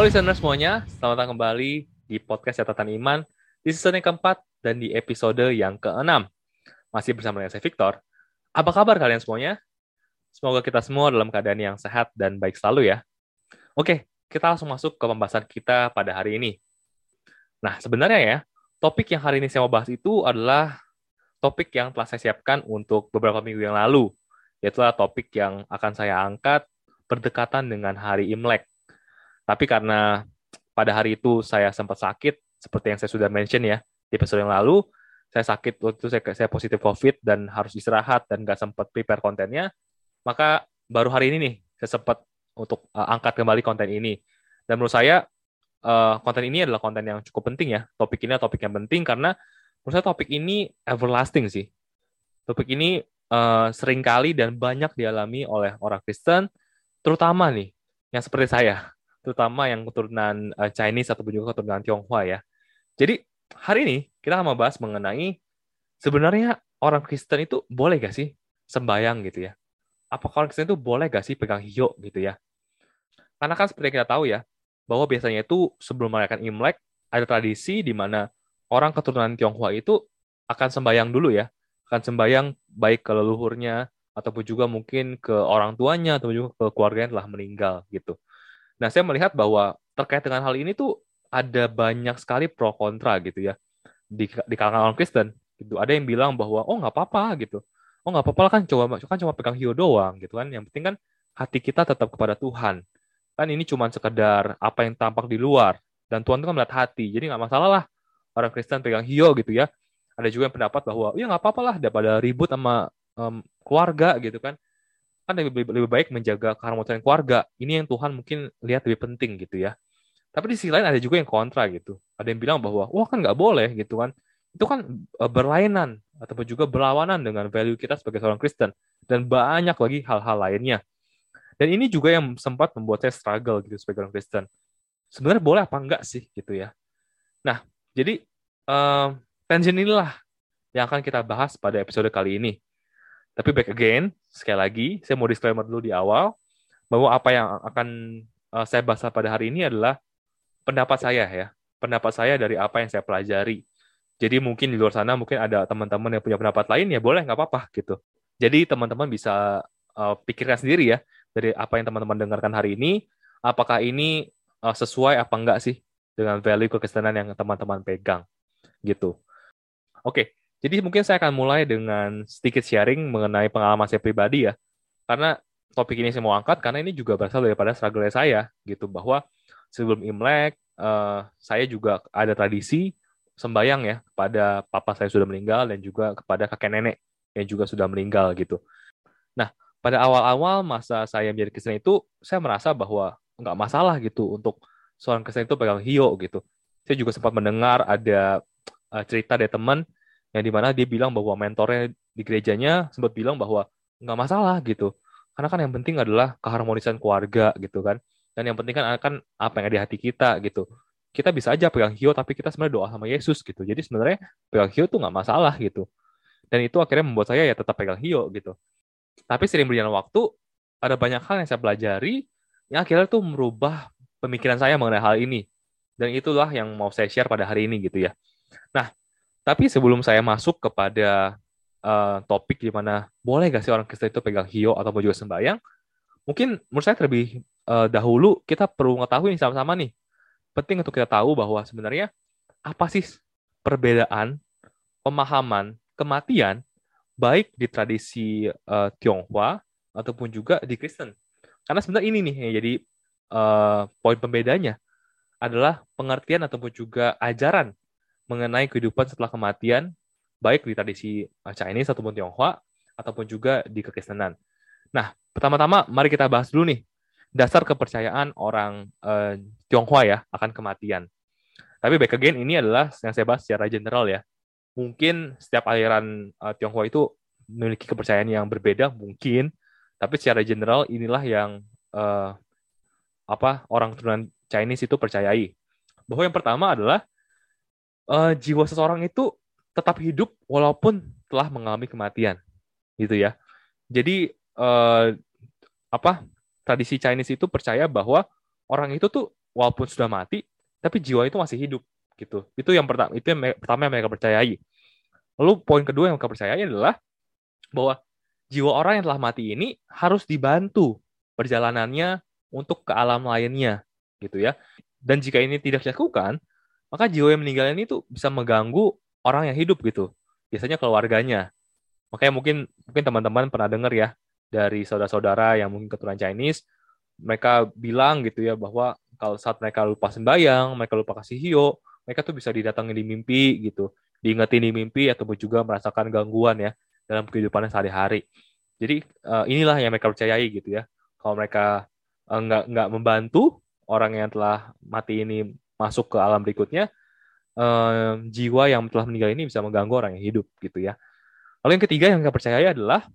Halo listener semuanya, selamat datang kembali di podcast Catatan Iman di season yang keempat dan di episode yang keenam. Masih bersama dengan saya Victor. Apa kabar kalian semuanya? Semoga kita semua dalam keadaan yang sehat dan baik selalu ya. Oke, kita langsung masuk ke pembahasan kita pada hari ini. Nah, sebenarnya ya, topik yang hari ini saya mau bahas itu adalah topik yang telah saya siapkan untuk beberapa minggu yang lalu, yaitu topik yang akan saya angkat berdekatan dengan hari Imlek. Tapi karena pada hari itu saya sempat sakit, seperti yang saya sudah mention ya di episode yang lalu, saya sakit waktu itu saya, saya positif COVID dan harus istirahat dan nggak sempat prepare kontennya, maka baru hari ini nih saya sempat untuk uh, angkat kembali konten ini. Dan menurut saya uh, konten ini adalah konten yang cukup penting ya. Topik ini topik yang penting karena menurut saya topik ini everlasting sih. Topik ini uh, sering kali dan banyak dialami oleh orang Kristen, terutama nih yang seperti saya terutama yang keturunan uh, Chinese ataupun juga keturunan Tionghoa ya. Jadi hari ini kita akan membahas mengenai sebenarnya orang Kristen itu boleh gak sih sembayang gitu ya? Apakah orang Kristen itu boleh gak sih pegang hiyo gitu ya? Karena kan seperti kita tahu ya, bahwa biasanya itu sebelum merayakan Imlek ada tradisi di mana orang keturunan Tionghoa itu akan sembayang dulu ya, akan sembayang baik ke leluhurnya ataupun juga mungkin ke orang tuanya atau juga ke keluarga yang telah meninggal gitu. Nah, saya melihat bahwa terkait dengan hal ini tuh ada banyak sekali pro kontra gitu ya di, di kalangan orang Kristen gitu. Ada yang bilang bahwa oh nggak apa-apa gitu. Oh nggak apa-apa kan coba kan cuma pegang hiu doang gitu kan. Yang penting kan hati kita tetap kepada Tuhan. Kan ini cuma sekedar apa yang tampak di luar dan Tuhan itu kan melihat hati. Jadi nggak masalah lah orang Kristen pegang hiu gitu ya. Ada juga yang pendapat bahwa ya nggak apa-apa lah daripada ribut sama um, keluarga gitu kan kan lebih, lebih baik menjaga keharmonisan keluarga. Ini yang Tuhan mungkin lihat lebih penting gitu ya. Tapi di sisi lain ada juga yang kontra gitu. Ada yang bilang bahwa, wah kan nggak boleh gitu kan. Itu kan e, berlainan ataupun juga berlawanan dengan value kita sebagai seorang Kristen. Dan banyak lagi hal-hal lainnya. Dan ini juga yang sempat membuat saya struggle gitu sebagai orang Kristen. Sebenarnya boleh apa enggak sih gitu ya. Nah, jadi um, tension inilah yang akan kita bahas pada episode kali ini. Tapi back again, sekali lagi, saya mau disclaimer dulu di awal, bahwa apa yang akan uh, saya bahas pada hari ini adalah pendapat saya ya. Pendapat saya dari apa yang saya pelajari. Jadi mungkin di luar sana mungkin ada teman-teman yang punya pendapat lain, ya boleh, nggak apa-apa gitu. Jadi teman-teman bisa uh, pikirkan sendiri ya, dari apa yang teman-teman dengarkan hari ini, apakah ini uh, sesuai apa enggak sih dengan value kekristenan yang teman-teman pegang gitu. Oke, jadi mungkin saya akan mulai dengan sedikit sharing mengenai pengalaman saya pribadi ya. Karena topik ini saya mau angkat karena ini juga berasal daripada struggle saya gitu bahwa sebelum Imlek uh, saya juga ada tradisi sembayang ya kepada papa saya sudah meninggal dan juga kepada kakek nenek yang juga sudah meninggal gitu. Nah, pada awal-awal masa saya menjadi Kristen itu saya merasa bahwa nggak masalah gitu untuk seorang Kristen itu pegang hio gitu. Saya juga sempat mendengar ada uh, cerita dari teman yang di mana dia bilang bahwa mentornya di gerejanya sempat bilang bahwa nggak masalah gitu. Karena kan yang penting adalah keharmonisan keluarga gitu kan. Dan yang penting kan akan apa yang ada di hati kita gitu. Kita bisa aja pegang hiu tapi kita sebenarnya doa sama Yesus gitu. Jadi sebenarnya pegang hiu tuh nggak masalah gitu. Dan itu akhirnya membuat saya ya tetap pegang hiu gitu. Tapi sering berjalan waktu ada banyak hal yang saya pelajari yang akhirnya tuh merubah pemikiran saya mengenai hal ini. Dan itulah yang mau saya share pada hari ini gitu ya. Nah tapi sebelum saya masuk kepada uh, topik di mana boleh gak sih orang Kristen itu pegang hio atau juga sembahyang, mungkin menurut saya terlebih uh, dahulu kita perlu mengetahui sama-sama nih. Penting untuk kita tahu bahwa sebenarnya apa sih perbedaan pemahaman kematian baik di tradisi uh, Tionghoa ataupun juga di Kristen. Karena sebenarnya ini nih yang jadi uh, poin pembedanya adalah pengertian ataupun juga ajaran mengenai kehidupan setelah kematian, baik di tradisi Chinese ataupun Tionghoa, ataupun juga di kekristenan. Nah, pertama-tama mari kita bahas dulu nih, dasar kepercayaan orang uh, Tionghoa ya akan kematian. Tapi back again, ini adalah yang saya bahas secara general ya. Mungkin setiap aliran uh, Tionghoa itu memiliki kepercayaan yang berbeda, mungkin. Tapi secara general, inilah yang uh, apa orang turunan Chinese itu percayai. Bahwa yang pertama adalah uh, jiwa seseorang itu tetap hidup walaupun telah mengalami kematian, gitu ya. Jadi uh, apa tradisi Chinese itu percaya bahwa orang itu tuh walaupun sudah mati, tapi jiwa itu masih hidup gitu. Itu yang pertama, itu yang pertama yang mereka percayai. Lalu poin kedua yang mereka percayai adalah bahwa jiwa orang yang telah mati ini harus dibantu perjalanannya untuk ke alam lainnya gitu ya. Dan jika ini tidak dilakukan, maka jiwa yang meninggal ini tuh bisa mengganggu orang yang hidup gitu. Biasanya keluarganya. Makanya mungkin mungkin teman-teman pernah dengar ya dari saudara-saudara yang mungkin keturunan Chinese, mereka bilang gitu ya bahwa kalau saat mereka lupa sembayang, mereka lupa kasih hio, mereka tuh bisa didatangi di mimpi gitu, diingetin di mimpi ataupun juga merasakan gangguan ya dalam kehidupannya sehari-hari. Jadi uh, inilah yang mereka percayai gitu ya. Kalau mereka uh, nggak nggak membantu orang yang telah mati ini masuk ke alam berikutnya, uh, jiwa yang telah meninggal ini bisa mengganggu orang yang hidup gitu ya. Lalu yang ketiga yang mereka percayai adalah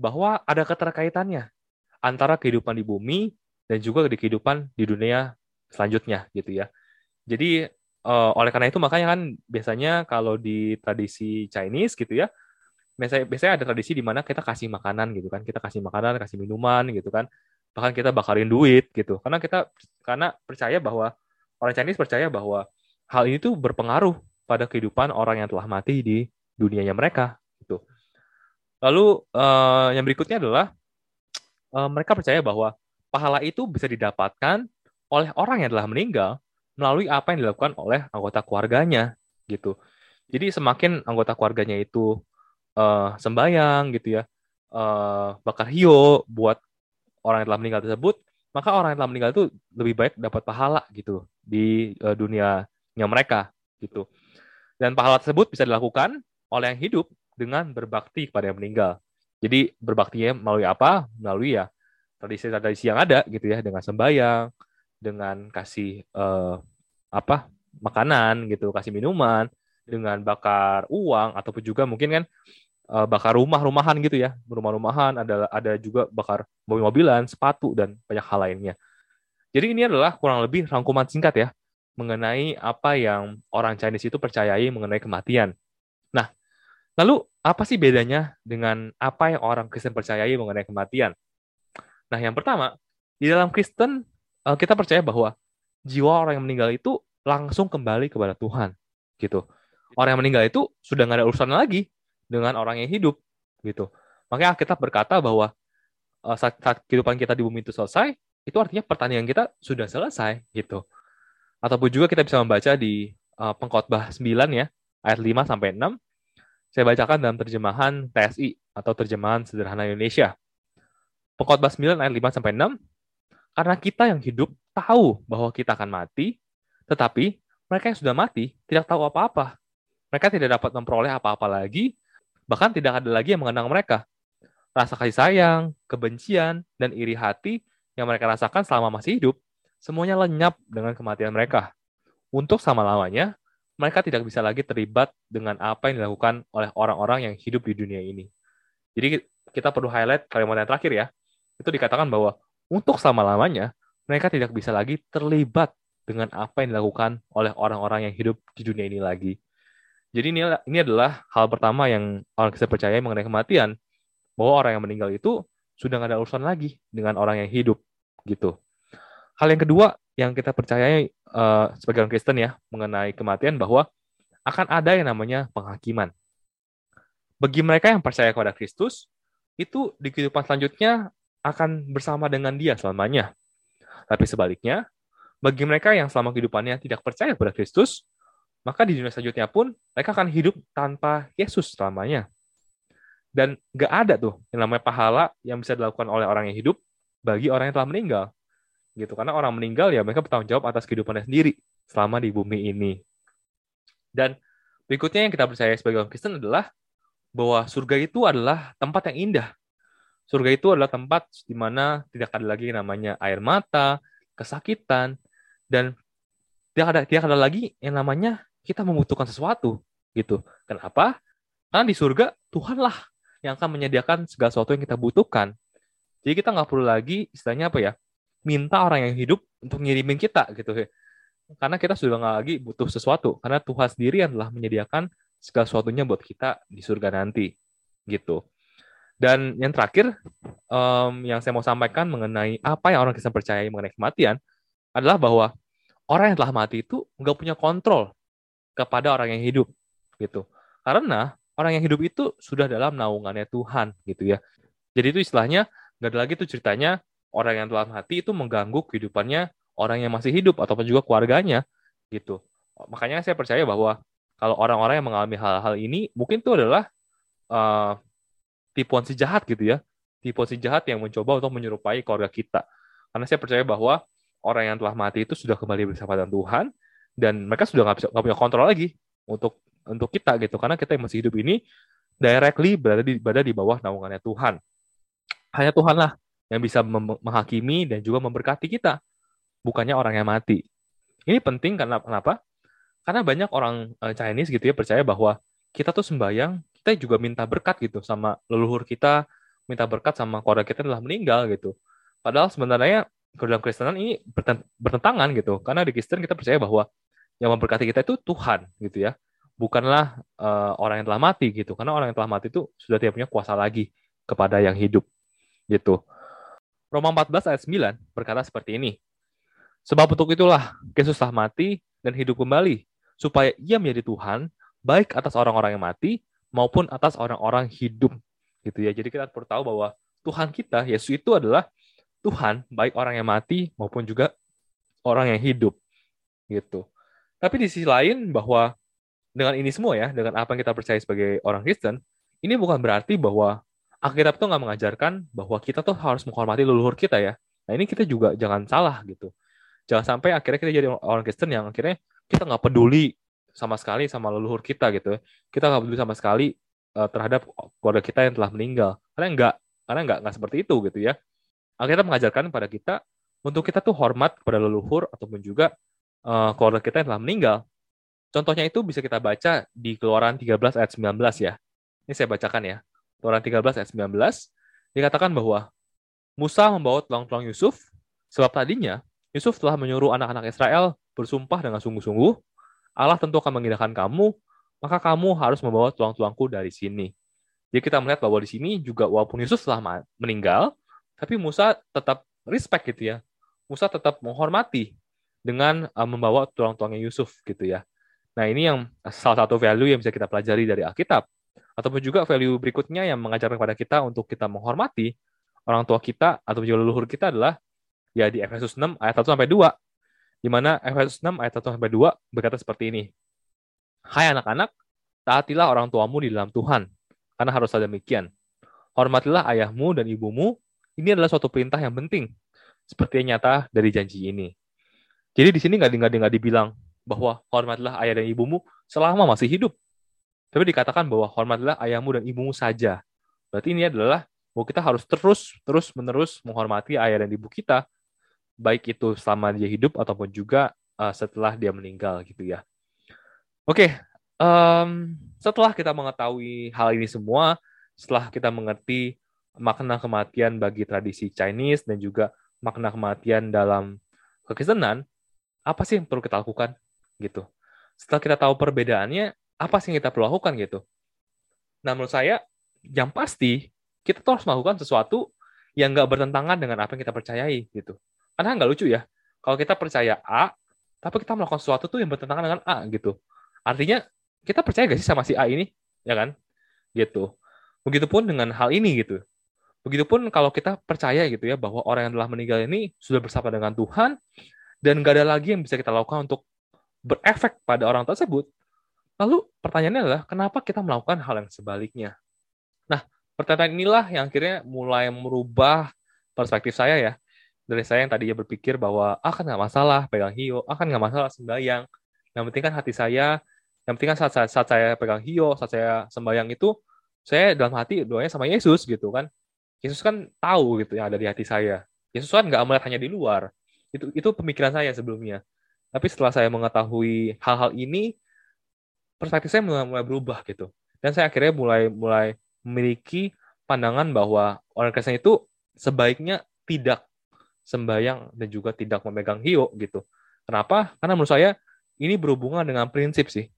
bahwa ada keterkaitannya antara kehidupan di bumi dan juga di kehidupan di dunia selanjutnya gitu ya. Jadi uh, oleh karena itu makanya kan biasanya kalau di tradisi Chinese gitu ya, biasanya biasanya ada tradisi di mana kita kasih makanan gitu kan, kita kasih makanan, kasih minuman gitu kan, bahkan kita bakarin duit gitu, karena kita karena percaya bahwa orang Chinese percaya bahwa hal ini tuh berpengaruh pada kehidupan orang yang telah mati di dunianya mereka gitu. Lalu uh, yang berikutnya adalah uh, mereka percaya bahwa pahala itu bisa didapatkan oleh orang yang telah meninggal melalui apa yang dilakukan oleh anggota keluarganya gitu. Jadi semakin anggota keluarganya itu uh, sembayang gitu ya, uh, bakar hio buat orang yang telah meninggal tersebut, maka orang yang telah meninggal itu lebih baik dapat pahala gitu di uh, dunianya mereka gitu. Dan pahala tersebut bisa dilakukan oleh yang hidup dengan berbakti kepada yang meninggal. Jadi berbaktinya melalui apa? Melalui ya tradisi-tradisi yang ada gitu ya dengan sembahyang, dengan kasih uh, apa makanan gitu, kasih minuman, dengan bakar uang ataupun juga mungkin kan uh, bakar rumah-rumahan gitu ya, rumah-rumahan ada ada juga bakar mobil-mobilan, sepatu dan banyak hal lainnya. Jadi ini adalah kurang lebih rangkuman singkat ya mengenai apa yang orang Chinese itu percayai mengenai kematian. Nah, Lalu apa sih bedanya dengan apa yang orang Kristen percayai mengenai kematian? Nah, yang pertama, di dalam Kristen eh, kita percaya bahwa jiwa orang yang meninggal itu langsung kembali kepada Tuhan, gitu. Orang yang meninggal itu sudah nggak ada urusan lagi dengan orang yang hidup, gitu. Makanya kita berkata bahwa eh, saat, saat kehidupan kita di bumi itu selesai, itu artinya pertandingan kita sudah selesai, gitu. Ataupun juga kita bisa membaca di uh, Pengkhotbah 9 ya, ayat 5 sampai 6 saya bacakan dalam terjemahan TSI atau terjemahan sederhana Indonesia. Pengkhotbah 9 ayat 5 sampai 6. Karena kita yang hidup tahu bahwa kita akan mati, tetapi mereka yang sudah mati tidak tahu apa-apa. Mereka tidak dapat memperoleh apa-apa lagi, bahkan tidak ada lagi yang mengenang mereka. Rasa kasih sayang, kebencian, dan iri hati yang mereka rasakan selama masih hidup, semuanya lenyap dengan kematian mereka. Untuk sama-lamanya, mereka tidak bisa lagi terlibat dengan apa yang dilakukan oleh orang-orang yang hidup di dunia ini. Jadi kita perlu highlight kalimat yang terakhir ya. Itu dikatakan bahwa untuk selama-lamanya mereka tidak bisa lagi terlibat dengan apa yang dilakukan oleh orang-orang yang hidup di dunia ini lagi. Jadi ini, ini adalah hal pertama yang orang bisa percaya mengenai kematian. Bahwa orang yang meninggal itu sudah nggak ada urusan lagi dengan orang yang hidup. gitu. Hal yang kedua yang kita percaya uh, sebagai orang Kristen ya mengenai kematian bahwa akan ada yang namanya penghakiman. Bagi mereka yang percaya kepada Kristus, itu di kehidupan selanjutnya akan bersama dengan dia selamanya. Tapi sebaliknya, bagi mereka yang selama kehidupannya tidak percaya kepada Kristus, maka di dunia selanjutnya pun mereka akan hidup tanpa Yesus selamanya. Dan gak ada tuh yang namanya pahala yang bisa dilakukan oleh orang yang hidup bagi orang yang telah meninggal. Gitu karena orang meninggal ya mereka bertanggung jawab atas kehidupannya sendiri selama di bumi ini. Dan berikutnya yang kita percaya sebagai orang Kristen adalah bahwa surga itu adalah tempat yang indah. Surga itu adalah tempat di mana tidak ada lagi namanya air mata kesakitan dan tidak ada tidak ada lagi yang namanya kita membutuhkan sesuatu gitu. Kenapa? Karena di surga Tuhanlah yang akan menyediakan segala sesuatu yang kita butuhkan. Jadi kita nggak perlu lagi istilahnya apa ya minta orang yang hidup untuk ngirimin kita gitu. Karena kita sudah nggak lagi butuh sesuatu. Karena Tuhan sendiri yang telah menyediakan segala sesuatunya buat kita di surga nanti gitu. Dan yang terakhir um, yang saya mau sampaikan mengenai apa yang orang Kristen percaya mengenai kematian adalah bahwa orang yang telah mati itu nggak punya kontrol kepada orang yang hidup gitu. Karena orang yang hidup itu sudah dalam naungannya Tuhan gitu ya. Jadi itu istilahnya nggak ada lagi tuh ceritanya orang yang telah mati itu mengganggu kehidupannya orang yang masih hidup ataupun juga keluarganya gitu. Makanya saya percaya bahwa kalau orang-orang yang mengalami hal-hal ini mungkin itu adalah uh, tipuan si jahat gitu ya. Tipuan si jahat yang mencoba untuk menyerupai keluarga kita. Karena saya percaya bahwa orang yang telah mati itu sudah kembali bersama dengan Tuhan dan mereka sudah nggak punya kontrol lagi untuk untuk kita gitu karena kita yang masih hidup ini directly berada di berada di bawah naungannya Tuhan. Hanya Tuhanlah yang bisa menghakimi dan juga memberkati kita, bukannya orang yang mati. Ini penting karena kenapa? Karena banyak orang uh, Chinese gitu ya percaya bahwa kita tuh sembahyang, kita juga minta berkat gitu sama leluhur kita, minta berkat sama keluarga kita telah meninggal gitu. Padahal sebenarnya dalam Kristenan ini bertentangan gitu. Karena di Kristen kita percaya bahwa yang memberkati kita itu Tuhan gitu ya. Bukanlah uh, orang yang telah mati gitu. Karena orang yang telah mati itu sudah tidak punya kuasa lagi kepada yang hidup gitu. Roma 14 ayat 9 berkata seperti ini. Sebab untuk itulah Yesus telah mati dan hidup kembali supaya ia menjadi Tuhan baik atas orang-orang yang mati maupun atas orang-orang hidup gitu ya. Jadi kita perlu tahu bahwa Tuhan kita Yesus itu adalah Tuhan baik orang yang mati maupun juga orang yang hidup gitu tapi di sisi lain bahwa dengan ini semua ya, dengan apa yang kita percaya sebagai orang Kristen, ini bukan berarti bahwa Alkitab itu nggak mengajarkan bahwa kita tuh harus menghormati leluhur kita ya. Nah ini kita juga jangan salah gitu. Jangan sampai akhirnya kita jadi orang Kristen yang akhirnya kita nggak peduli sama sekali sama leluhur kita gitu. Kita nggak peduli sama sekali uh, terhadap keluarga kita yang telah meninggal. Karena nggak, karena nggak nggak seperti itu gitu ya. Alkitab mengajarkan pada kita untuk kita tuh hormat kepada leluhur ataupun juga uh, keluarga kita yang telah meninggal. Contohnya itu bisa kita baca di Keluaran 13 ayat 19 ya. Ini saya bacakan ya. Keluaran 13 ayat 19 dikatakan bahwa Musa membawa tulang-tulang Yusuf sebab tadinya Yusuf telah menyuruh anak-anak Israel bersumpah dengan sungguh-sungguh, Allah tentu akan mengindahkan kamu, maka kamu harus membawa tulang-tulangku dari sini. Jadi kita melihat bahwa di sini juga walaupun Yusuf telah meninggal, tapi Musa tetap respect gitu ya. Musa tetap menghormati dengan uh, membawa tulang-tulangnya Yusuf gitu ya. Nah, ini yang salah satu value yang bisa kita pelajari dari Alkitab. Ataupun juga value berikutnya yang mengajarkan kepada kita untuk kita menghormati orang tua kita atau juga leluhur kita adalah ya di Efesus 6 ayat 1 sampai 2. Di mana Efesus 6 ayat 1 sampai 2 berkata seperti ini. Hai anak-anak, taatilah orang tuamu di dalam Tuhan, karena harus ada demikian. Hormatilah ayahmu dan ibumu, ini adalah suatu perintah yang penting, seperti yang nyata dari janji ini. Jadi di sini nggak nggak dibilang bahwa hormatilah ayah dan ibumu selama masih hidup. Tapi dikatakan bahwa hormatilah ayahmu dan ibumu saja. Berarti ini adalah bahwa kita harus terus terus menerus menghormati ayah dan ibu kita, baik itu selama dia hidup ataupun juga uh, setelah dia meninggal gitu ya. Oke, um, setelah kita mengetahui hal ini semua, setelah kita mengerti makna kematian bagi tradisi Chinese dan juga makna kematian dalam kekristenan, apa sih yang perlu kita lakukan? gitu. Setelah kita tahu perbedaannya, apa sih yang kita perlu lakukan gitu? Nah, menurut saya, yang pasti, kita tuh harus melakukan sesuatu yang nggak bertentangan dengan apa yang kita percayai gitu. Karena nggak lucu ya, kalau kita percaya A, tapi kita melakukan sesuatu tuh yang bertentangan dengan A gitu. Artinya, kita percaya gak sih sama si A ini? Ya kan? Gitu. Begitupun dengan hal ini gitu. Begitupun kalau kita percaya gitu ya, bahwa orang yang telah meninggal ini sudah bersama dengan Tuhan, dan nggak ada lagi yang bisa kita lakukan untuk berefek pada orang tersebut, lalu pertanyaannya adalah kenapa kita melakukan hal yang sebaliknya? Nah, pertanyaan inilah yang akhirnya mulai merubah perspektif saya ya. Dari saya yang tadinya berpikir bahwa ah kan nggak masalah pegang hio, ah kan nggak masalah sembahyang. Yang penting kan hati saya, yang penting kan saat, saat, saat saya pegang hio, saat saya sembahyang itu, saya dalam hati doanya sama Yesus gitu kan. Yesus kan tahu gitu yang ada di hati saya. Yesus kan nggak melihat hanya di luar. Itu itu pemikiran saya sebelumnya. Tapi setelah saya mengetahui hal-hal ini, perspektif saya mulai, mulai berubah gitu. Dan saya akhirnya mulai mulai memiliki pandangan bahwa orang Kristen itu sebaiknya tidak sembahyang dan juga tidak memegang hio gitu. Kenapa? Karena menurut saya ini berhubungan dengan prinsip sih.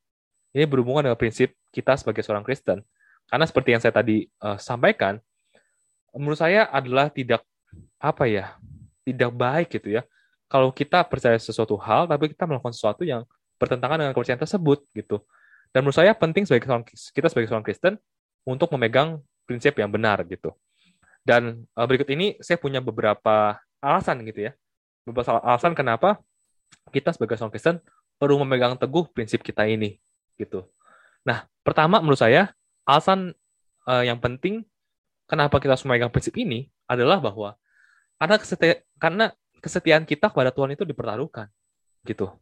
Ini berhubungan dengan prinsip kita sebagai seorang Kristen. Karena seperti yang saya tadi uh, sampaikan, menurut saya adalah tidak apa ya, tidak baik gitu ya kalau kita percaya sesuatu hal tapi kita melakukan sesuatu yang bertentangan dengan kepercayaan tersebut gitu. Dan menurut saya penting sebagai seorang, kita sebagai seorang Kristen untuk memegang prinsip yang benar gitu. Dan uh, berikut ini saya punya beberapa alasan gitu ya. Beberapa alasan kenapa kita sebagai seorang Kristen perlu memegang teguh prinsip kita ini gitu. Nah, pertama menurut saya alasan uh, yang penting kenapa kita harus memegang prinsip ini adalah bahwa karena karena kesetiaan kita kepada Tuhan itu dipertaruhkan gitu.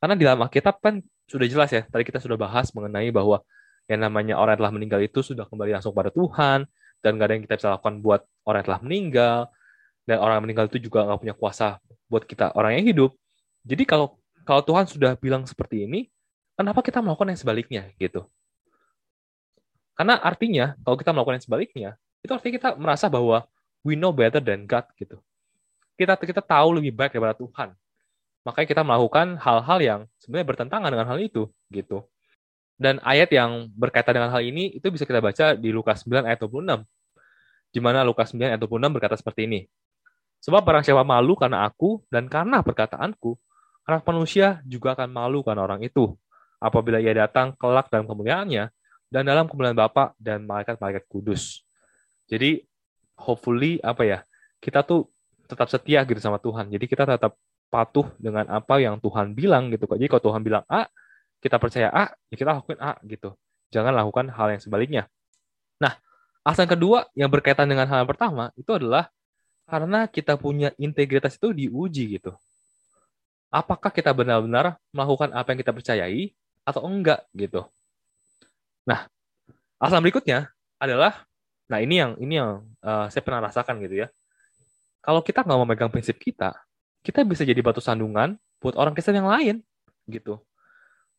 Karena di dalam Alkitab kan sudah jelas ya, tadi kita sudah bahas mengenai bahwa yang namanya orang yang telah meninggal itu sudah kembali langsung pada Tuhan, dan gak ada yang kita bisa lakukan buat orang yang telah meninggal, dan orang yang meninggal itu juga nggak punya kuasa buat kita orang yang hidup. Jadi kalau kalau Tuhan sudah bilang seperti ini, kenapa kita melakukan yang sebaliknya gitu? Karena artinya kalau kita melakukan yang sebaliknya, itu artinya kita merasa bahwa we know better than God gitu. Kita kita tahu lebih baik daripada Tuhan. Makanya kita melakukan hal-hal yang sebenarnya bertentangan dengan hal itu gitu. Dan ayat yang berkaitan dengan hal ini itu bisa kita baca di Lukas 9 ayat 26. Di mana Lukas 9 ayat 26 berkata seperti ini. Sebab barang siapa malu karena aku dan karena perkataanku, anak manusia juga akan malu karena orang itu. Apabila ia datang kelak dalam kemuliaannya dan dalam kemuliaan Bapa dan malaikat-malaikat kudus. Jadi hopefully apa ya, kita tuh tetap setia gitu sama Tuhan. Jadi kita tetap patuh dengan apa yang Tuhan bilang gitu. Jadi kalau Tuhan bilang A, kita percaya A, ya kita lakukan A gitu. Jangan lakukan hal yang sebaliknya. Nah, alasan kedua yang berkaitan dengan hal yang pertama itu adalah karena kita punya integritas itu diuji gitu. Apakah kita benar-benar melakukan apa yang kita percayai atau enggak gitu. Nah, alasan berikutnya adalah, nah ini yang ini yang uh, saya pernah rasakan gitu ya. Kalau kita nggak memegang prinsip kita, kita bisa jadi batu sandungan buat orang Kristen yang lain gitu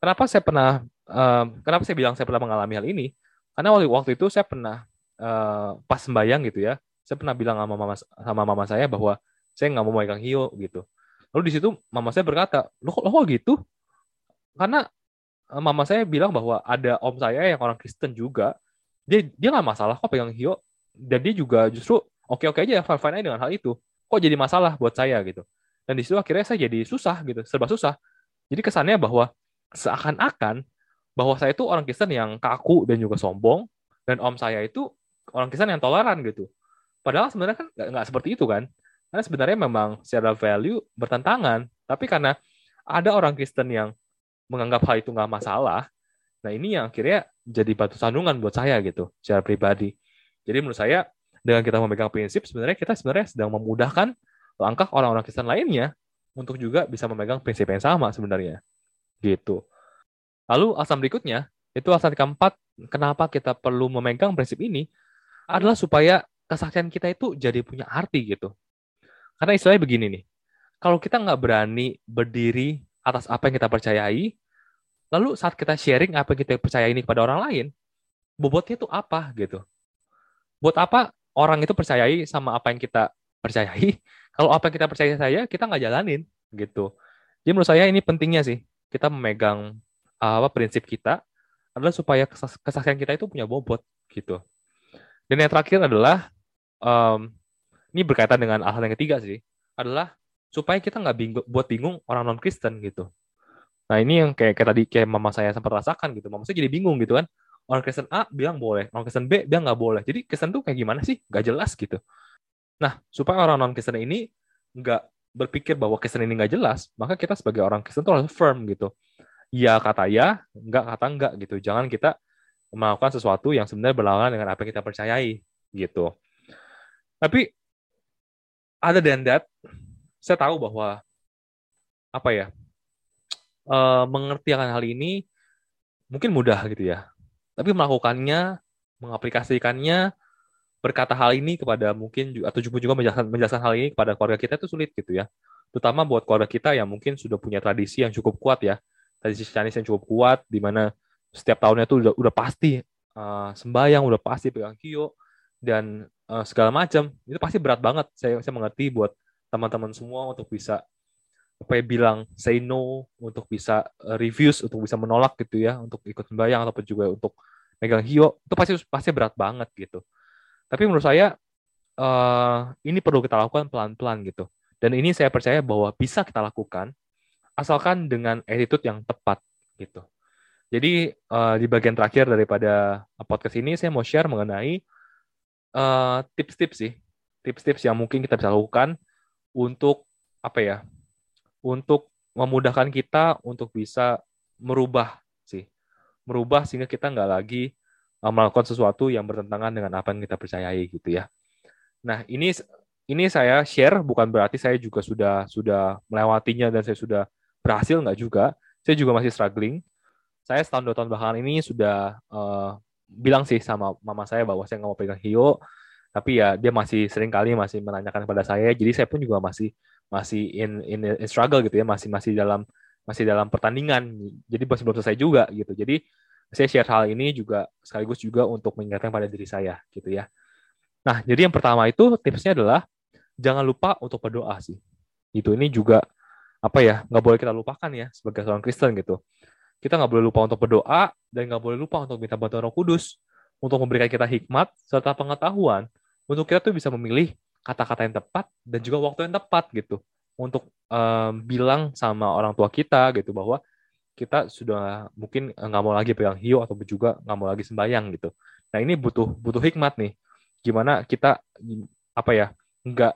kenapa saya pernah uh, kenapa saya bilang saya pernah mengalami hal ini? Karena waktu waktu itu saya pernah uh, pas sembayang gitu ya, saya pernah bilang sama mama sama mama saya bahwa saya nggak mau megang hio gitu. Lalu di situ mama saya berkata, lo kok, lo gitu? Karena uh, mama saya bilang bahwa ada om saya yang orang Kristen juga, dia dia nggak masalah kok pegang hio, dan dia juga justru oke oke aja fine fine aja dengan hal itu. Kok jadi masalah buat saya gitu? Dan di situ akhirnya saya jadi susah gitu, serba susah. Jadi kesannya bahwa seakan-akan bahwa saya itu orang Kristen yang kaku dan juga sombong, dan om saya itu orang Kristen yang toleran gitu. Padahal sebenarnya kan nggak seperti itu kan. Karena sebenarnya memang secara value bertentangan. Tapi karena ada orang Kristen yang menganggap hal itu nggak masalah, nah ini yang akhirnya jadi batu sandungan buat saya gitu, secara pribadi. Jadi menurut saya, dengan kita memegang prinsip, sebenarnya kita sebenarnya sedang memudahkan langkah orang-orang Kristen lainnya untuk juga bisa memegang prinsip yang sama sebenarnya gitu. Lalu alasan berikutnya, itu alasan keempat, kenapa kita perlu memegang prinsip ini, adalah supaya kesaksian kita itu jadi punya arti gitu. Karena istilahnya begini nih, kalau kita nggak berani berdiri atas apa yang kita percayai, lalu saat kita sharing apa yang kita percaya ini kepada orang lain, bobotnya itu apa gitu. Buat apa orang itu percayai sama apa yang kita percayai, kalau apa yang kita percaya saya, kita nggak jalanin gitu. Jadi menurut saya ini pentingnya sih kita memegang apa prinsip kita adalah supaya kesaksian kita itu punya bobot gitu. Dan yang terakhir adalah um, ini berkaitan dengan hal yang ketiga sih adalah supaya kita nggak bingung buat bingung orang non Kristen gitu. Nah ini yang kayak, kayak tadi kayak mama saya sempat rasakan gitu. Mama saya jadi bingung gitu kan. Orang Kristen A bilang boleh, orang Kristen B bilang nggak boleh. Jadi Kristen tuh kayak gimana sih? Gak jelas gitu. Nah supaya orang non Kristen ini nggak berpikir bahwa Kristen ini nggak jelas, maka kita sebagai orang Kristen tuh harus firm gitu. Ya kata ya, nggak kata nggak gitu. Jangan kita melakukan sesuatu yang sebenarnya berlawanan dengan apa yang kita percayai gitu. Tapi ada dan that, saya tahu bahwa apa ya, uh, mengerti akan hal ini mungkin mudah gitu ya. Tapi melakukannya, mengaplikasikannya, berkata hal ini kepada mungkin atau juga juga menjelaskan, menjelaskan hal ini kepada keluarga kita itu sulit gitu ya. Terutama buat keluarga kita yang mungkin sudah punya tradisi yang cukup kuat ya. Tradisi Chinese yang cukup kuat di mana setiap tahunnya itu udah, udah pasti uh, sembahyang, udah pasti pegang kio dan uh, segala macam. Itu pasti berat banget. Saya saya mengerti buat teman-teman semua untuk bisa apa ya bilang say no untuk bisa uh, reviews untuk bisa menolak gitu ya untuk ikut sembahyang ataupun juga untuk megang hio itu pasti pasti berat banget gitu tapi menurut saya uh, ini perlu kita lakukan pelan-pelan gitu. Dan ini saya percaya bahwa bisa kita lakukan asalkan dengan attitude yang tepat gitu. Jadi uh, di bagian terakhir daripada podcast ini saya mau share mengenai tips eh, tips-tips sih, tips-tips yang mungkin kita bisa lakukan untuk apa ya, untuk memudahkan kita untuk bisa merubah sih, merubah sehingga kita nggak lagi uh, melakukan sesuatu yang bertentangan dengan apa yang kita percayai gitu ya. Nah ini ini saya share bukan berarti saya juga sudah sudah melewatinya dan saya sudah berhasil nggak juga. Saya juga masih struggling. Saya setahun dua tahun belakangan ini sudah uh, bilang sih sama mama saya bahwa saya nggak mau pegang Hio, tapi ya dia masih sering kali masih menanyakan kepada saya. Jadi saya pun juga masih masih in in, in struggle gitu ya, masih masih dalam masih dalam pertandingan. Jadi masih belum selesai juga gitu. Jadi saya share hal ini juga sekaligus juga untuk mengingatkan pada diri saya gitu ya. Nah, jadi yang pertama itu tipsnya adalah jangan lupa untuk berdoa sih. Itu ini juga apa ya nggak boleh kita lupakan ya sebagai seorang Kristen gitu. Kita nggak boleh lupa untuk berdoa dan nggak boleh lupa untuk minta bantuan Roh Kudus untuk memberikan kita hikmat serta pengetahuan untuk kita tuh bisa memilih kata-kata yang tepat dan juga waktu yang tepat gitu untuk um, bilang sama orang tua kita gitu bahwa kita sudah mungkin nggak mau lagi pegang hiu atau juga nggak mau lagi sembayang gitu. Nah ini butuh butuh hikmat nih. Gimana kita apa ya nggak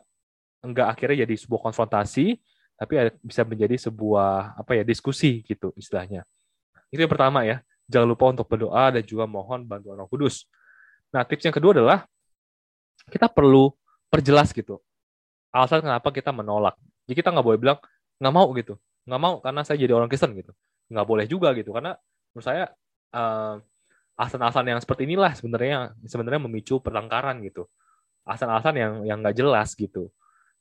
nggak akhirnya jadi sebuah konfrontasi tapi bisa menjadi sebuah apa ya diskusi gitu istilahnya. Itu yang pertama ya. Jangan lupa untuk berdoa dan juga mohon bantuan Roh Kudus. Nah, tips yang kedua adalah kita perlu perjelas gitu. Alasan kenapa kita menolak. Jadi kita nggak boleh bilang nggak mau gitu. Nggak mau karena saya jadi orang Kristen gitu. Nggak boleh juga gitu. Karena menurut saya uh, alasan-alasan yang seperti inilah sebenarnya sebenarnya memicu pertengkaran gitu. Alasan-alasan yang yang nggak jelas gitu.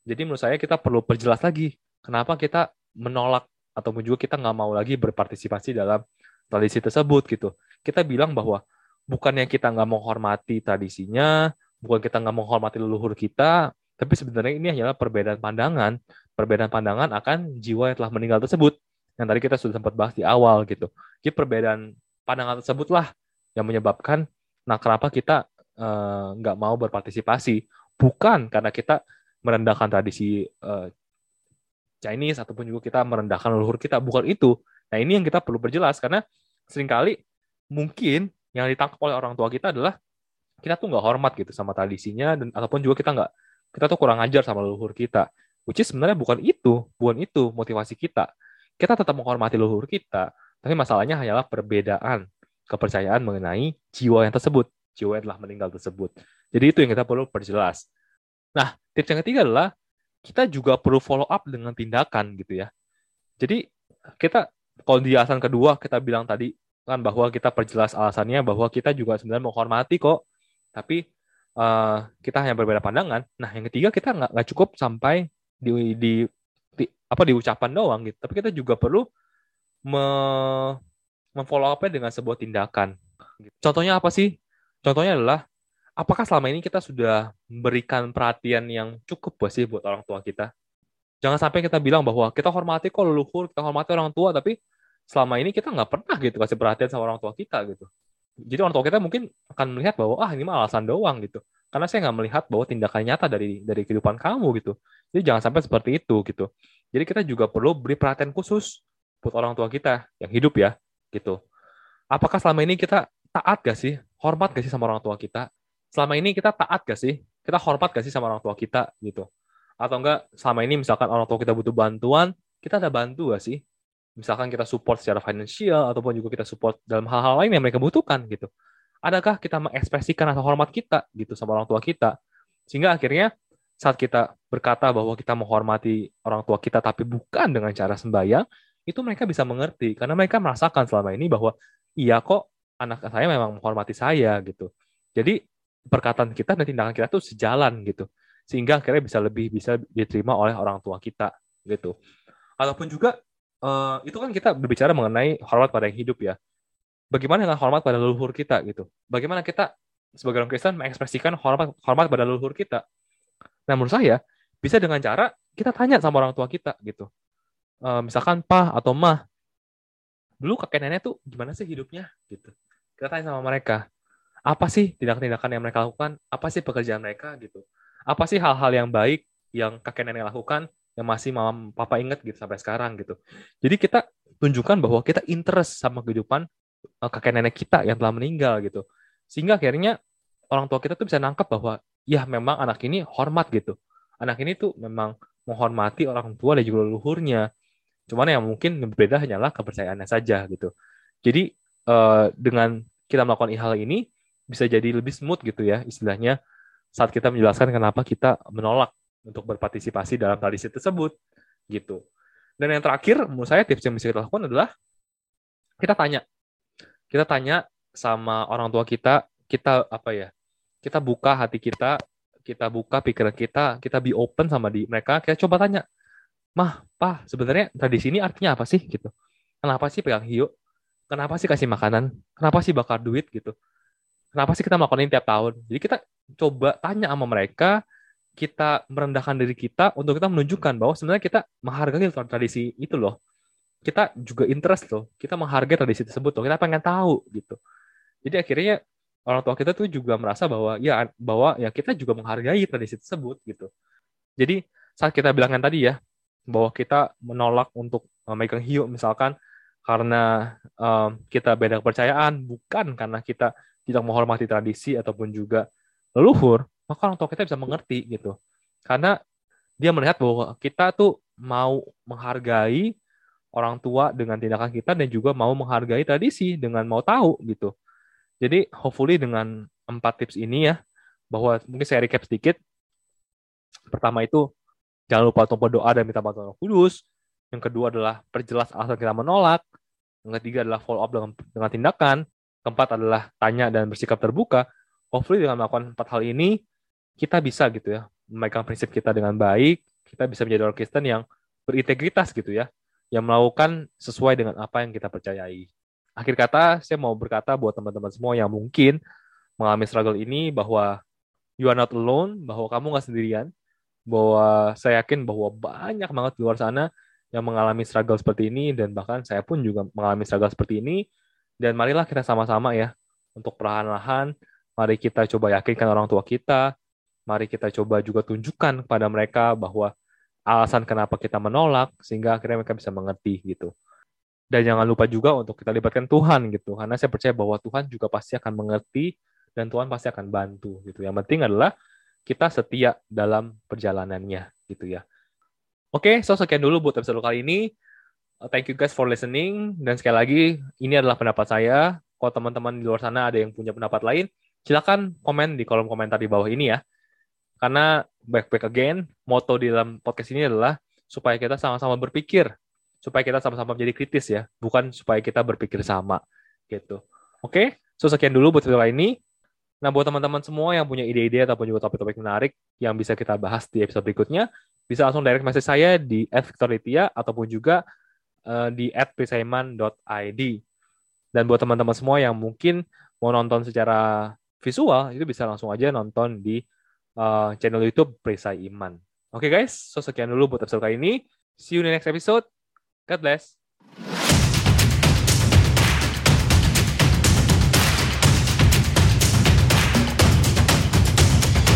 Jadi menurut saya kita perlu perjelas lagi kenapa kita menolak ataupun juga kita nggak mau lagi berpartisipasi dalam tradisi tersebut gitu. Kita bilang bahwa bukannya kita nggak menghormati tradisinya, bukan kita nggak menghormati leluhur kita, tapi sebenarnya ini hanyalah perbedaan pandangan, perbedaan pandangan akan jiwa yang telah meninggal tersebut. Yang tadi kita sudah sempat bahas di awal gitu. Jadi perbedaan pandangan tersebutlah yang menyebabkan, nah kenapa kita eh, nggak uh, mau berpartisipasi, bukan karena kita merendahkan tradisi uh, Chinese ataupun juga kita merendahkan leluhur kita. Bukan itu. Nah ini yang kita perlu perjelas karena sering kali mungkin yang ditangkap oleh orang tua kita adalah kita tuh nggak hormat gitu sama tradisinya dan ataupun juga kita nggak kita tuh kurang ajar sama leluhur kita. Which is sebenarnya bukan itu, bukan itu motivasi kita. Kita tetap menghormati leluhur kita, tapi masalahnya hanyalah perbedaan kepercayaan mengenai jiwa yang tersebut, jiwa yang telah meninggal tersebut. Jadi itu yang kita perlu perjelas. Nah, tips yang ketiga adalah kita juga perlu follow up dengan tindakan gitu ya. Jadi kita kalau di alasan kedua kita bilang tadi kan bahwa kita perjelas alasannya bahwa kita juga sebenarnya menghormati kok, tapi uh, kita hanya berbeda pandangan. Nah yang ketiga kita nggak nggak cukup sampai di, di, di apa di ucapan doang gitu, tapi kita juga perlu me, memfollow upnya dengan sebuah tindakan. Contohnya apa sih? Contohnya adalah apakah selama ini kita sudah memberikan perhatian yang cukup buat sih buat orang tua kita? Jangan sampai kita bilang bahwa kita hormati kok leluhur, kita hormati orang tua, tapi selama ini kita nggak pernah gitu kasih perhatian sama orang tua kita gitu. Jadi orang tua kita mungkin akan melihat bahwa ah ini mah alasan doang gitu. Karena saya nggak melihat bahwa tindakan nyata dari dari kehidupan kamu gitu. Jadi jangan sampai seperti itu gitu. Jadi kita juga perlu beri perhatian khusus buat orang tua kita yang hidup ya gitu. Apakah selama ini kita taat gak sih? Hormat gak sih sama orang tua kita? selama ini kita taat gak sih? Kita hormat gak sih sama orang tua kita gitu? Atau enggak selama ini misalkan orang tua kita butuh bantuan, kita ada bantu gak sih? Misalkan kita support secara finansial ataupun juga kita support dalam hal-hal lain yang mereka butuhkan gitu. Adakah kita mengekspresikan rasa hormat kita gitu sama orang tua kita? Sehingga akhirnya saat kita berkata bahwa kita menghormati orang tua kita tapi bukan dengan cara sembahyang, itu mereka bisa mengerti karena mereka merasakan selama ini bahwa iya kok anak saya memang menghormati saya gitu. Jadi perkataan kita dan tindakan kita tuh sejalan gitu sehingga akhirnya bisa lebih bisa diterima oleh orang tua kita gitu ataupun juga uh, itu kan kita berbicara mengenai hormat pada yang hidup ya. Bagaimana dengan hormat pada leluhur kita gitu? Bagaimana kita sebagai orang Kristen mengekspresikan hormat hormat pada leluhur kita? Nah menurut saya bisa dengan cara kita tanya sama orang tua kita gitu. Uh, misalkan pa atau mah? Dulu kakek nenek tuh gimana sih hidupnya gitu? Kita tanya sama mereka apa sih tindakan-tindakan yang mereka lakukan, apa sih pekerjaan mereka? Gitu, apa sih hal-hal yang baik yang kakek nenek lakukan yang masih mama papa inget gitu sampai sekarang gitu. Jadi kita tunjukkan bahwa kita interest sama kehidupan uh, kakek nenek kita yang telah meninggal gitu. Sehingga akhirnya orang tua kita tuh bisa nangkep bahwa ya memang anak ini hormat gitu. Anak ini tuh memang menghormati orang tua dan juga leluhurnya. Cuman yang mungkin berbeda hanyalah kepercayaannya saja gitu. Jadi uh, dengan kita melakukan hal ini bisa jadi lebih smooth gitu ya istilahnya saat kita menjelaskan kenapa kita menolak untuk berpartisipasi dalam tradisi tersebut gitu. Dan yang terakhir menurut saya tips yang bisa kita lakukan adalah kita tanya. Kita tanya sama orang tua kita, kita apa ya? Kita buka hati kita, kita buka pikiran kita, kita be open sama di mereka, kita coba tanya. Mah, Pak, sebenarnya tradisi ini artinya apa sih gitu? Kenapa sih pegang hiu? Kenapa sih kasih makanan? Kenapa sih bakar duit gitu? Kenapa sih kita melakukan ini tiap tahun? Jadi kita coba tanya sama mereka, kita merendahkan diri kita untuk kita menunjukkan bahwa sebenarnya kita menghargai tradisi itu loh. Kita juga interest loh. Kita menghargai tradisi tersebut loh. Kita pengen tahu gitu. Jadi akhirnya orang tua kita tuh juga merasa bahwa ya bahwa ya kita juga menghargai tradisi tersebut gitu. Jadi saat kita bilangkan tadi ya bahwa kita menolak untuk memegang hiu misalkan karena um, kita beda kepercayaan bukan karena kita tidak menghormati tradisi ataupun juga leluhur, maka orang tua kita bisa mengerti gitu. Karena dia melihat bahwa kita tuh mau menghargai orang tua dengan tindakan kita dan juga mau menghargai tradisi dengan mau tahu gitu. Jadi hopefully dengan empat tips ini ya, bahwa mungkin saya recap sedikit. Pertama itu jangan lupa untuk berdoa dan minta bantuan Roh Kudus. Yang kedua adalah perjelas alasan kita menolak. Yang ketiga adalah follow up dengan, dengan tindakan. Keempat adalah tanya dan bersikap terbuka hopefully dengan melakukan empat hal ini kita bisa gitu ya memegang prinsip kita dengan baik kita bisa menjadi orang Kristen yang berintegritas gitu ya yang melakukan sesuai dengan apa yang kita percayai akhir kata saya mau berkata buat teman-teman semua yang mungkin mengalami struggle ini bahwa you are not alone bahwa kamu nggak sendirian bahwa saya yakin bahwa banyak banget di luar sana yang mengalami struggle seperti ini dan bahkan saya pun juga mengalami struggle seperti ini dan marilah kita sama-sama ya untuk perlahan-lahan Mari kita coba yakinkan orang tua kita. Mari kita coba juga tunjukkan kepada mereka bahwa alasan kenapa kita menolak sehingga akhirnya mereka bisa mengerti gitu. Dan jangan lupa juga untuk kita libatkan Tuhan gitu. Karena saya percaya bahwa Tuhan juga pasti akan mengerti dan Tuhan pasti akan bantu gitu. Yang penting adalah kita setia dalam perjalanannya gitu ya. Oke, so sekian dulu buat episode kali ini. Thank you guys for listening. Dan sekali lagi, ini adalah pendapat saya. Kalau teman-teman di luar sana ada yang punya pendapat lain, silakan komen di kolom komentar di bawah ini ya. Karena back back again, moto di dalam podcast ini adalah supaya kita sama-sama berpikir, supaya kita sama-sama menjadi kritis ya, bukan supaya kita berpikir sama gitu. Oke, so sekian dulu buat video kali ini. Nah, buat teman-teman semua yang punya ide-ide ataupun juga topik-topik menarik yang bisa kita bahas di episode berikutnya, bisa langsung direct message saya di @victoritia ataupun juga uh, di @prisaiman.id. Dan buat teman-teman semua yang mungkin mau nonton secara visual itu bisa langsung aja nonton di uh, channel YouTube Presai Iman. Oke okay guys, so sekian dulu buat episode kali ini. See you in the next episode. God bless.